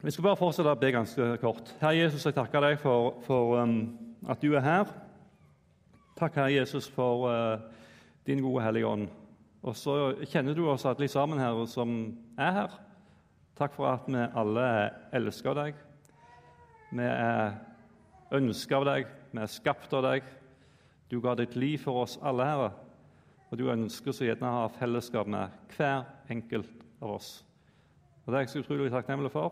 Vi skal bare fortsette å be ganske kort. Herre Jesus, jeg takker deg for, for um, at du er her. Takk, Herre Jesus, for uh, din gode Hellige Ånd. Og så kjenner du oss alle sammen her som er her. Takk for at vi alle elsker deg. Vi er ønsket av deg, vi er skapt av deg. Du ga ditt liv for oss alle, Herre. Og du ønsker så gjerne å ha fellesskap med hver enkelt av oss. Og Det er jeg så utrolig takknemlig for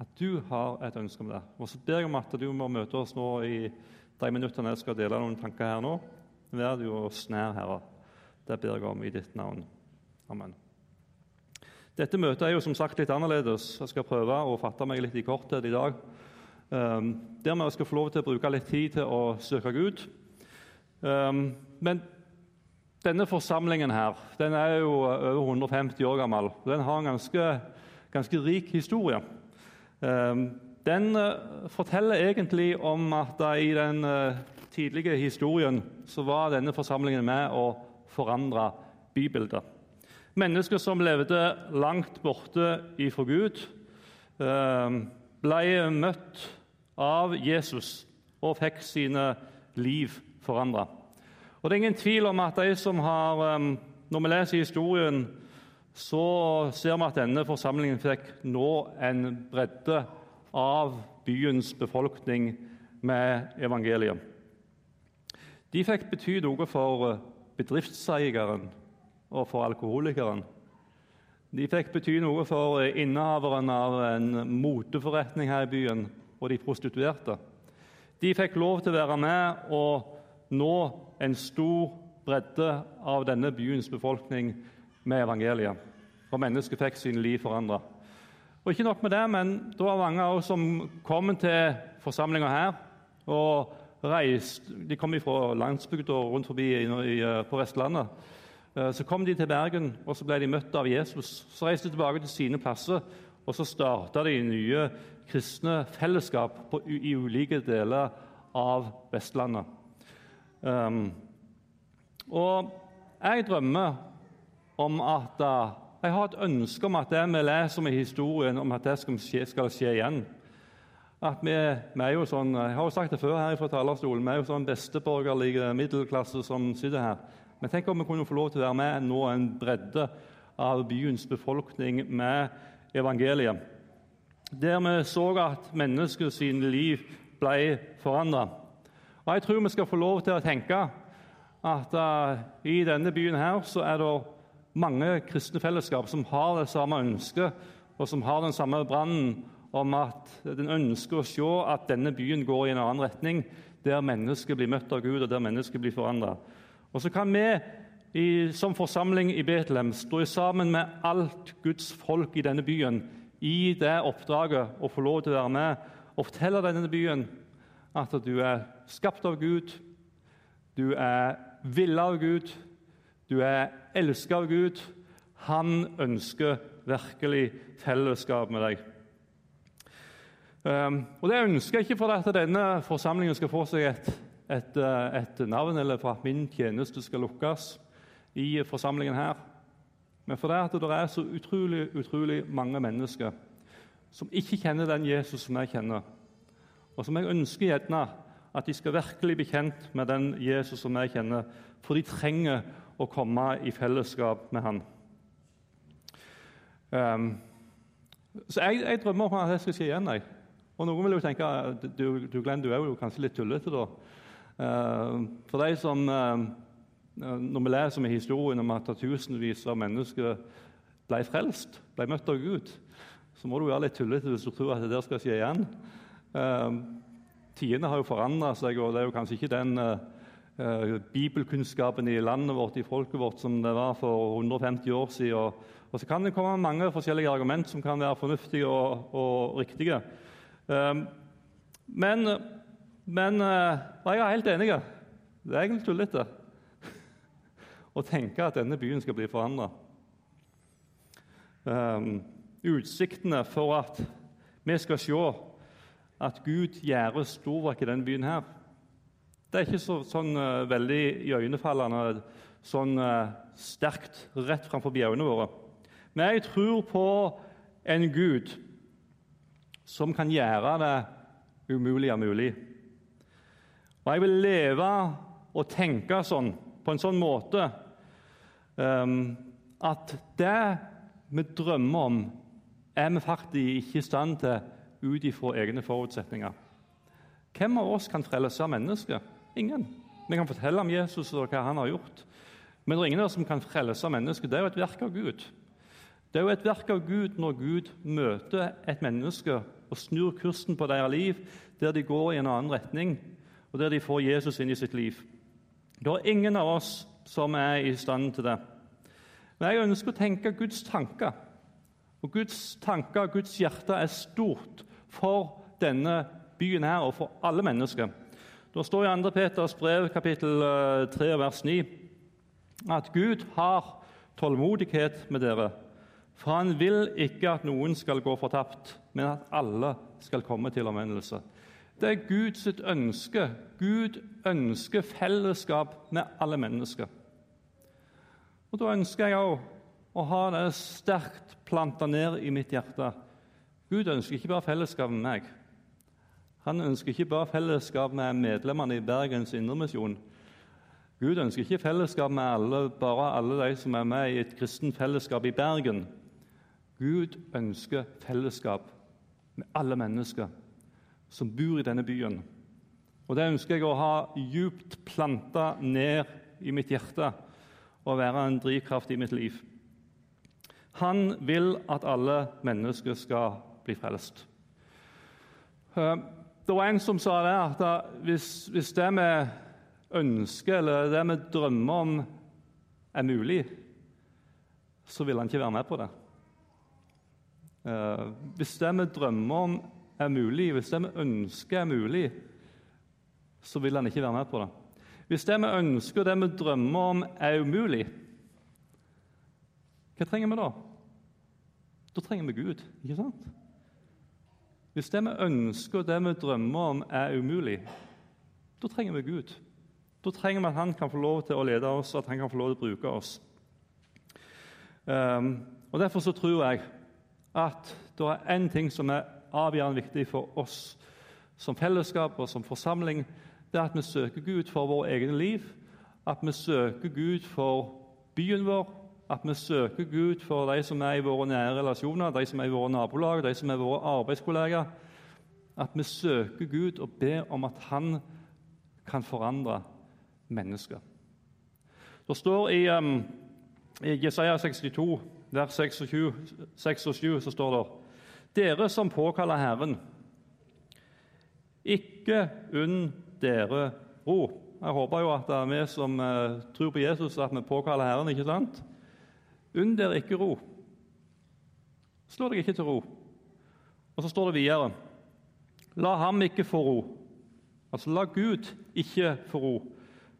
at du har et ønske om det. Og så ber jeg om at du må møte oss nå i de minuttene jeg skal dele noen tanker her nå. Vær du oss nær, Herre. Det ber jeg om i ditt navn. Amen. Dette møtet er jo som sagt litt annerledes. Jeg skal prøve å fatte meg litt i korthet i dag. Um, dermed skal skal få lov til å bruke litt tid til å søke Gud. Um, men denne forsamlingen her, den er jo over 150 år gammel. Den har en ganske, ganske rik historie. Ehm, den eh, forteller egentlig om at i den eh, tidlige historien så var denne forsamlingen med å forandre bybildet. Mennesker som levde langt borte ifra Gud, ehm, ble møtt av Jesus og fikk sine liv forandra. Det er ingen tvil om at de som har ehm, Når vi leser historien så ser vi at denne forsamlingen fikk nå en bredde av byens befolkning med evangeliet. De fikk bety noe for bedriftseieren og for alkoholikeren. De fikk bety noe for innehaveren av en moteforretning her i byen og de prostituerte. De fikk lov til å være med og nå en stor bredde av denne byens befolkning med evangeliet. Og mennesket fikk sine liv forandra. Og ikke nok med det, men det var mange av oss som kom til forsamlinga her. og reist, De kom fra landsbygda rundt forbi på Vestlandet. Eh, så kom de til Bergen, og så ble de møtt av Jesus. Så reiste de tilbake til sine plasser, og så starta de nye kristne fellesskap på, i ulike deler av Vestlandet. Um, og jeg drømmer om at uh, Jeg har et ønske om at det vi leser om i historien, om at det skal skje, skal skje igjen. At vi, vi, er jo sånn, Jeg har jo sagt det før her fra talerstolen, vi er jo sånn besteborgerlige middelklasse som sitter her. Men tenk om vi kunne få lov til å være med nå en bredde av byens befolkning med evangeliet. Der vi så at menneskets liv ble forandra. Jeg tror vi skal få lov til å tenke at uh, i denne byen her så er det mange kristne fellesskap som har det samme ønsket, og som har den samme brannen om at den ønsker å se at denne byen går i en annen retning, der mennesket blir møtt av Gud, og der mennesket blir forandra. Og så kan vi i, som forsamling i Betlehem stå sammen med alt Guds folk i denne byen i det oppdraget å få lov til å være med og fortelle denne byen at du er skapt av Gud, du er villa av Gud, du er elsket av Gud. Han ønsker virkelig fellesskap med deg. Um, og Det ønsker jeg ikke for at denne forsamlingen skal få seg et, et, eh, et, navn, eller for at min tjeneste skal lukkes i forsamlingen her. Men for det det er så utrolig, utrolig mange mennesker som ikke kjenner den Jesus som jeg kjenner, og som jeg ønsker gjerne at de skal virkelig bli kjent med den Jesus som jeg kjenner, for de trenger å komme i fellesskap med han. Um, så jeg, jeg, drømmer om at det skal skje igjen. Jeg. Og Noen vil jo tenke du, du Glenn, du er jo kanskje litt tullete. da. Uh, for de som, uh, Når vi leser med historien om at tusenvis av mennesker ble frelst, ble møtt av Gud, så må du være litt tullete hvis du tror at det der skal skje igjen. Uh, Tidene har jo forandra seg, og det er jo kanskje ikke den uh, bibelkunnskapen i landet vårt, i folket vårt, som det var for 150 år siden. Og så kan det komme mange forskjellige argument som kan være fornuftige og, og riktige. Um, men, men uh, jeg er helt enig. Det er egentlig tullete å tenke at denne byen skal bli forandra. Utsiktene for at vi skal se at Gud gjør storverk i denne byen her, det er ikke så, sånn uh, veldig iøynefallende, sånn uh, sterkt rett framfor øynene våre. Men jeg tror på en Gud som kan gjøre det umulige mulig. Og jeg vil leve og tenke sånn, på en sånn måte um, at det vi drømmer om, er vi faktisk ikke i stand til ut ifra egne forutsetninger. Hvem av oss kan frelse mennesker? Ingen. Vi kan fortelle om Jesus og hva han har gjort. Men det er ingen som kan frelse mennesket. Det er jo et verk av Gud. Det er jo et verk av Gud når Gud møter et menneske og snur kursen på deres liv, der de går i en annen retning, og der de får Jesus inn i sitt liv. Det er ingen av oss som er i stand til det. Men jeg ønsker å tenke Guds tanker. Og Guds tanker Guds hjerte er stort for denne byen her og for alle mennesker. Det står i 2. Peters brev, kapittel 3, eh, vers 9, at Gud har tålmodighet med dere, for han vil ikke at noen skal gå fortapt, men at alle skal komme til omvendelse. Det er Guds ønske. Gud ønsker fellesskap med alle mennesker. Og Da ønsker jeg òg å ha det sterkt planta ned i mitt hjerte. Gud ønsker ikke bare fellesskap med meg. Han ønsker ikke bare fellesskap med medlemmene i Bergens Indremisjon. Gud ønsker ikke fellesskap med alle, bare alle de som er med i et kristent fellesskap i Bergen. Gud ønsker fellesskap med alle mennesker som bor i denne byen. Og Det ønsker jeg å ha djupt planta ned i mitt hjerte og være en drivkraft i mitt liv. Han vil at alle mennesker skal bli frelst. Det var en som sa det at hvis, hvis det vi ønsker, eller det vi drømmer om, er mulig, så vil han ikke være med på det. Eh, hvis det vi drømmer om, er mulig, hvis det vi ønsker, er mulig, så vil han ikke være med på det. Hvis det vi ønsker og det vi drømmer om, er umulig, hva trenger vi da? Da trenger vi Gud, ikke sant? Hvis det vi ønsker og det vi drømmer om, er umulig, da trenger vi Gud. Da trenger vi at Han kan få lov til å lede oss, at Han kan få lov til å bruke oss. Um, og Derfor så tror jeg at det er én ting som er avgjørende viktig for oss som fellesskap og som forsamling. Det er at vi søker Gud for vårt eget liv, at vi søker Gud for byen vår, at vi søker Gud for de som er i våre nære relasjoner, de som er i våre nabolag, de som er våre arbeidskollegaer. At vi søker Gud og ber om at Han kan forandre mennesker. Det står i, um, i Jesaja 62, vers 26, 6 og 7, så står det Dere som påkaller Herren, ikke unn dere ro. Jeg håper jo at det er vi som uh, tror på Jesus, at vi påkaller Herren. ikke sant? Unn dere ikke ro. Slå deg ikke til ro. Og så står det videre La ham ikke få ro. Altså la Gud ikke få ro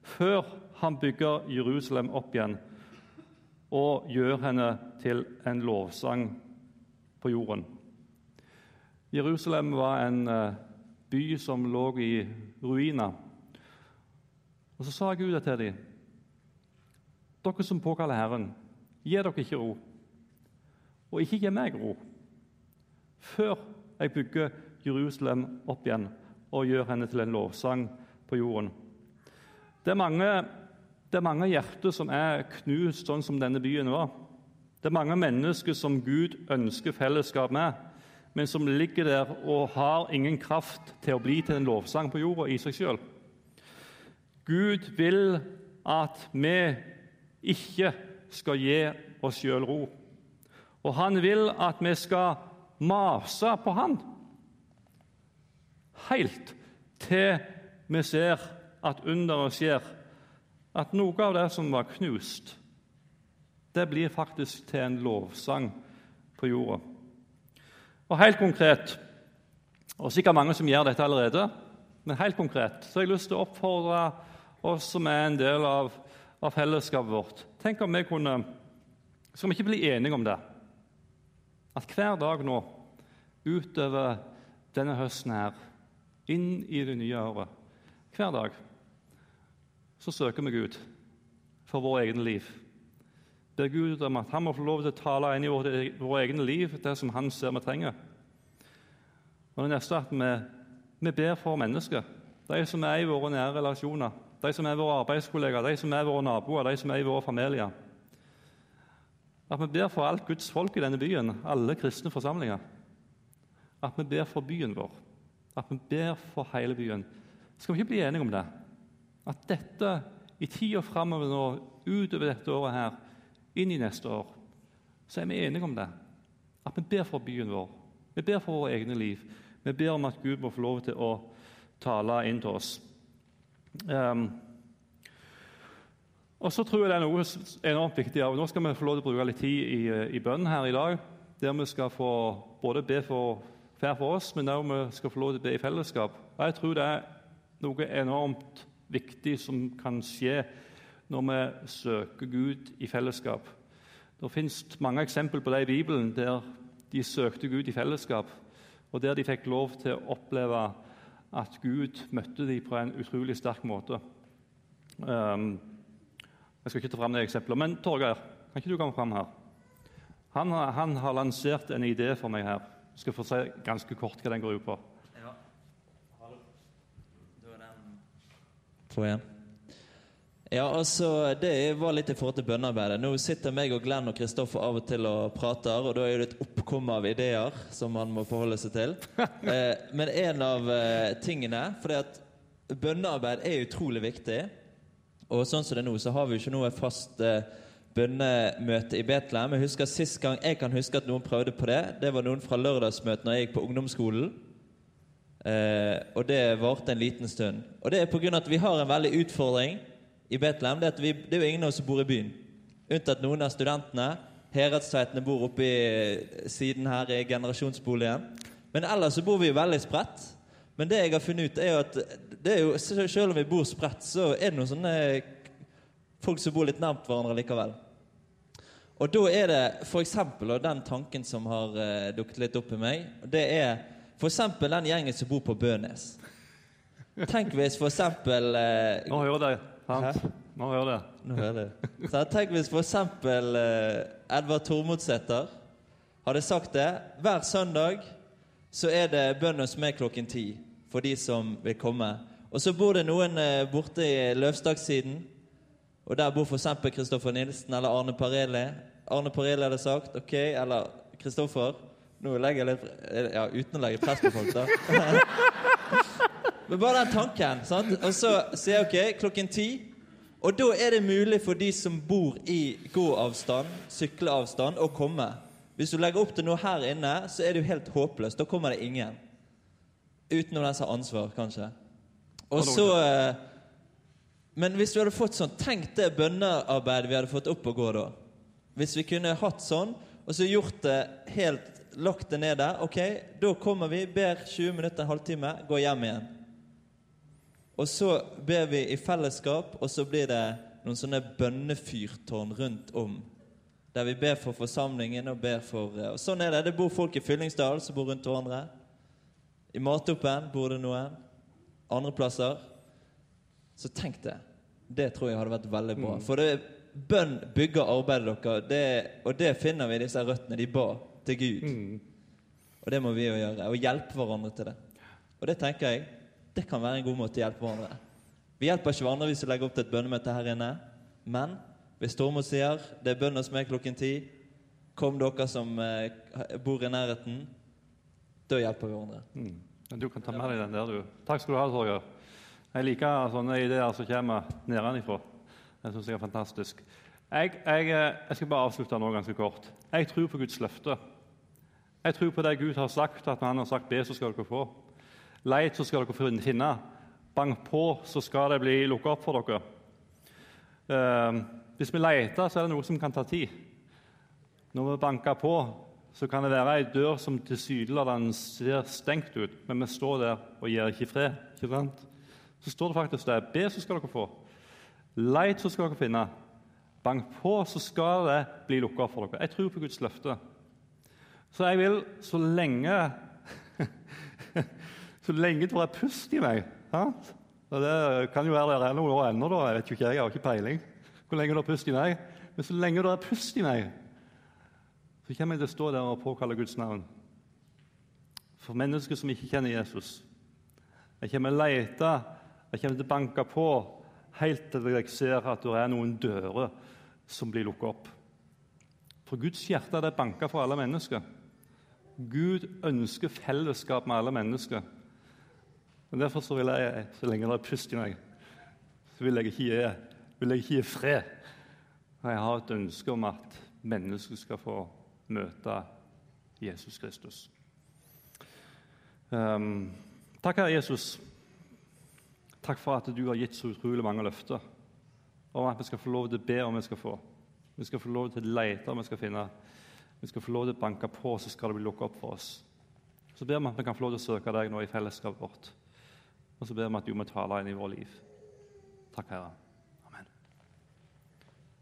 før han bygger Jerusalem opp igjen og gjør henne til en lovsang på jorden. Jerusalem var en eh, by som lå i ruiner. Og Så sa Gud til dem, dere som påkaller Herren, Gi dere ikke ro, og ikke gi meg ro, før jeg bygger Jerusalem opp igjen og gjør henne til en lovsang på jorden. Det er mange, det er mange hjerter som er knust sånn som denne byen var. Det er mange mennesker som Gud ønsker fellesskap med, men som ligger der og har ingen kraft til å bli til en lovsang på jorda i seg sjøl. Gud vil at vi ikke skal gi oss sjøl ro. Og han vil at vi skal mase på han helt til vi ser at underet skjer. At noe av det som var knust, det blir faktisk til en lovsang på jorda. Og helt konkret, og sikkert mange som gjør dette allerede, men helt konkret så har jeg lyst til å oppfordre oss som er en del av, av fellesskapet vårt, Tenk om vi kunne Skal vi ikke bli enige om det? At hver dag nå, utover denne høsten her, inn i det nye året Hver dag så søker vi Gud for vår egen liv. Ber Gud om at han må få lov til å tale inn i vårt, våre eget liv det som han ser vi trenger. Og det neste er at vi, vi ber for mennesker. De som er i våre nære relasjoner, de som er våre arbeidskollegaer, de som er våre naboer, de som er i våre familier. At vi ber for alt Guds folk i denne byen, alle kristne forsamlinger. At vi ber for byen vår. At vi ber for hele byen. Skal vi ikke bli enige om det? At dette i tida framover nå, utover dette året her, inn i neste år, så er vi enige om det. At vi ber for byen vår. Vi ber for våre egne liv. Vi ber om at Gud må få lov til å tale inn til oss. Um, og så tror jeg det er noe enormt viktig. Ja. Nå skal vi få lov til å bruke litt tid i, i bønn her i dag, der vi skal få både be for hver for oss, men også vi skal få lov til å be i fellesskap. Og Jeg tror det er noe enormt viktig som kan skje når vi søker Gud i fellesskap. Det fins mange eksempler på det i Bibelen der de søkte Gud i fellesskap, og der de fikk lov til å oppleve at Gud møtte dem på en utrolig sterk måte. Um, jeg skal ikke ta fram det eksempelet, men Torgeir, kan ikke du komme fram her? Han, han, har lansert en idé for meg her. Jeg skal få si ganske kort hva den går ut på. Ja. Hallo. Da er den Få igjen. Ja, altså, Det var litt i forhold til bønnearbeidet. Nå sitter meg og Glenn og Kristoffer av og til og prater, og da er det et oppkomme av ideer som man må forholde seg til. Eh, men en av eh, tingene For at bønnearbeid er utrolig viktig. Og sånn som det er nå, så har vi jo ikke noe fast eh, bønnemøte i Betlehem. Jeg husker Sist gang jeg kan huske at noen prøvde på det, det var noen fra lørdagsmøtet når jeg gikk på ungdomsskolen. Eh, og det varte en liten stund. Og det er pga. at vi har en veldig utfordring i Betlehem, det vi, det er jo ingen av oss som bor i byen. Unntatt noen av studentene. Heredsveitene bor oppe i siden her i generasjonsboligen. Men ellers så bor vi jo veldig spredt. Men det jeg har funnet ut, er jo at er jo, selv om vi bor spredt, så er det noen sånne folk som bor litt nærmt hverandre likevel. Og da er det f.eks. den tanken som har uh, dukket litt opp i meg, det er f.eks. den gjengen som bor på Bønes. Tenk hvis f.eks. Uh, Nå hører det. Sant? Nå hører det. Nå hører det. Så tenk hvis f.eks. Uh, Edvard Tormodsæter hadde sagt det. Hver søndag så er det bønn hos meg klokken ti for de som vil komme. Og så bor det noen uh, borte i Løvstadssiden. Og der bor f.eks. Kristoffer Nilsen eller Arne Pareli. Arne Pareli hadde sagt OK, eller Kristoffer Nå legger jeg litt Ja, uten å legge press på folk, da. Men bare den tanken. sant? Og så sier jeg OK, klokken ti. Og da er det mulig for de som bor i gåavstand, sykleavstand, å komme. Hvis du legger opp til noe her inne, så er det jo helt håpløst. Da kommer det ingen. Utenom den som har ansvar, kanskje. Og så eh, Men hvis du hadde fått sånn Tenk det bønnearbeidet vi hadde fått opp og gå da. Hvis vi kunne hatt sånn, og så gjort det helt Lagt det ned der. Ok, da kommer vi, ber 20 minutter, en halvtime, går hjem igjen. Og så ber vi i fellesskap, og så blir det noen sånne bønnefyrtårn rundt om. Der vi ber for forsamlingen og ber for eh, Og sånn er det. Det bor folk i Fyllingsdal som bor rundt hverandre. I Matoppen bor det noen. Andre plasser. Så tenk det. Det tror jeg hadde vært veldig bra. Mm. For det, bønn bygger arbeidet deres, det, og det finner vi i disse røttene de ba til Gud. Mm. Og det må vi jo gjøre. Og hjelpe hverandre til det. Og det tenker jeg det kan være en god måte å hjelpe hverandre. Vi hjelper ikke hverandre hvis vi legger opp til et bønnemøte her inne. Men hvis Tormod sier det er bønn hos meg klokken ti, kom dere som eh, bor i nærheten. Da hjelper vi hverandre. Mm. Du kan ta med deg den der, du. Takk skal du ha, Torgeir. Jeg liker sånne ideer som kommer nedenfra. Det syns jeg er fantastisk. Jeg, jeg, eh, jeg, skal bare avslutte nå ganske kort. Jeg tror på Guds løfte. Jeg tror på det Gud har sagt, at når Han har sagt be, så skal dere få. Leit, så skal dere finne. Bank på, så skal det bli lukka opp for dere. Eh, hvis vi leter, så er det noe som kan ta tid. Når vi banker på, så kan det være ei dør som tilsynelatende ser stengt ut, men vi står der og gir ikke fred. ikke sant? Så står det faktisk der Be, så skal dere få. Leit, så skal dere finne. Bank på, så skal det bli lukka opp for dere. Jeg tror på Guds løfte. Så jeg vil, så lenge Så lenge det er pust i meg sant? Og Det kan jo være det er noen år ennå. Jeg vet jo ikke, jeg har ikke peiling hvor lenge det er pust i meg. Men så lenge det er pust i meg, så kommer jeg til å stå der og påkalle Guds navn. for mennesker som ikke kjenner Jesus. Jeg kommer til å lete, jeg kommer til å banke på helt til jeg ser at det er noen dører som blir lukket opp. For Guds hjerte er banka for alle mennesker. Gud ønsker fellesskap med alle mennesker. Og Derfor så vil jeg, så lenge det er pust i meg, så vil jeg ikke gi, vil jeg ikke gi fred. Jeg har et ønske om at mennesker skal få møte Jesus Kristus. Um, takk, Herre Jesus. Takk for at du har gitt så utrolig mange løfter om at vi skal få lov til å be om vi skal få. Vi skal få lov til å lete om vi skal finne. Vi skal få lov til å banke på, så skal det bli lukket opp for oss. Så ber vi at vi kan få lov til å søke deg nå i fellesskapet vårt. Og så ber vi at du må tale inn i vårt liv. Takk, Herre.